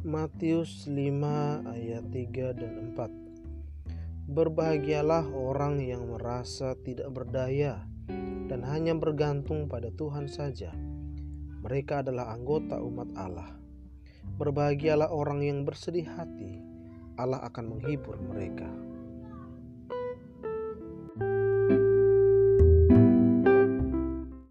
Matius 5 ayat 3 dan 4 Berbahagialah orang yang merasa tidak berdaya dan hanya bergantung pada Tuhan saja. Mereka adalah anggota umat Allah. Berbahagialah orang yang bersedih hati, Allah akan menghibur mereka.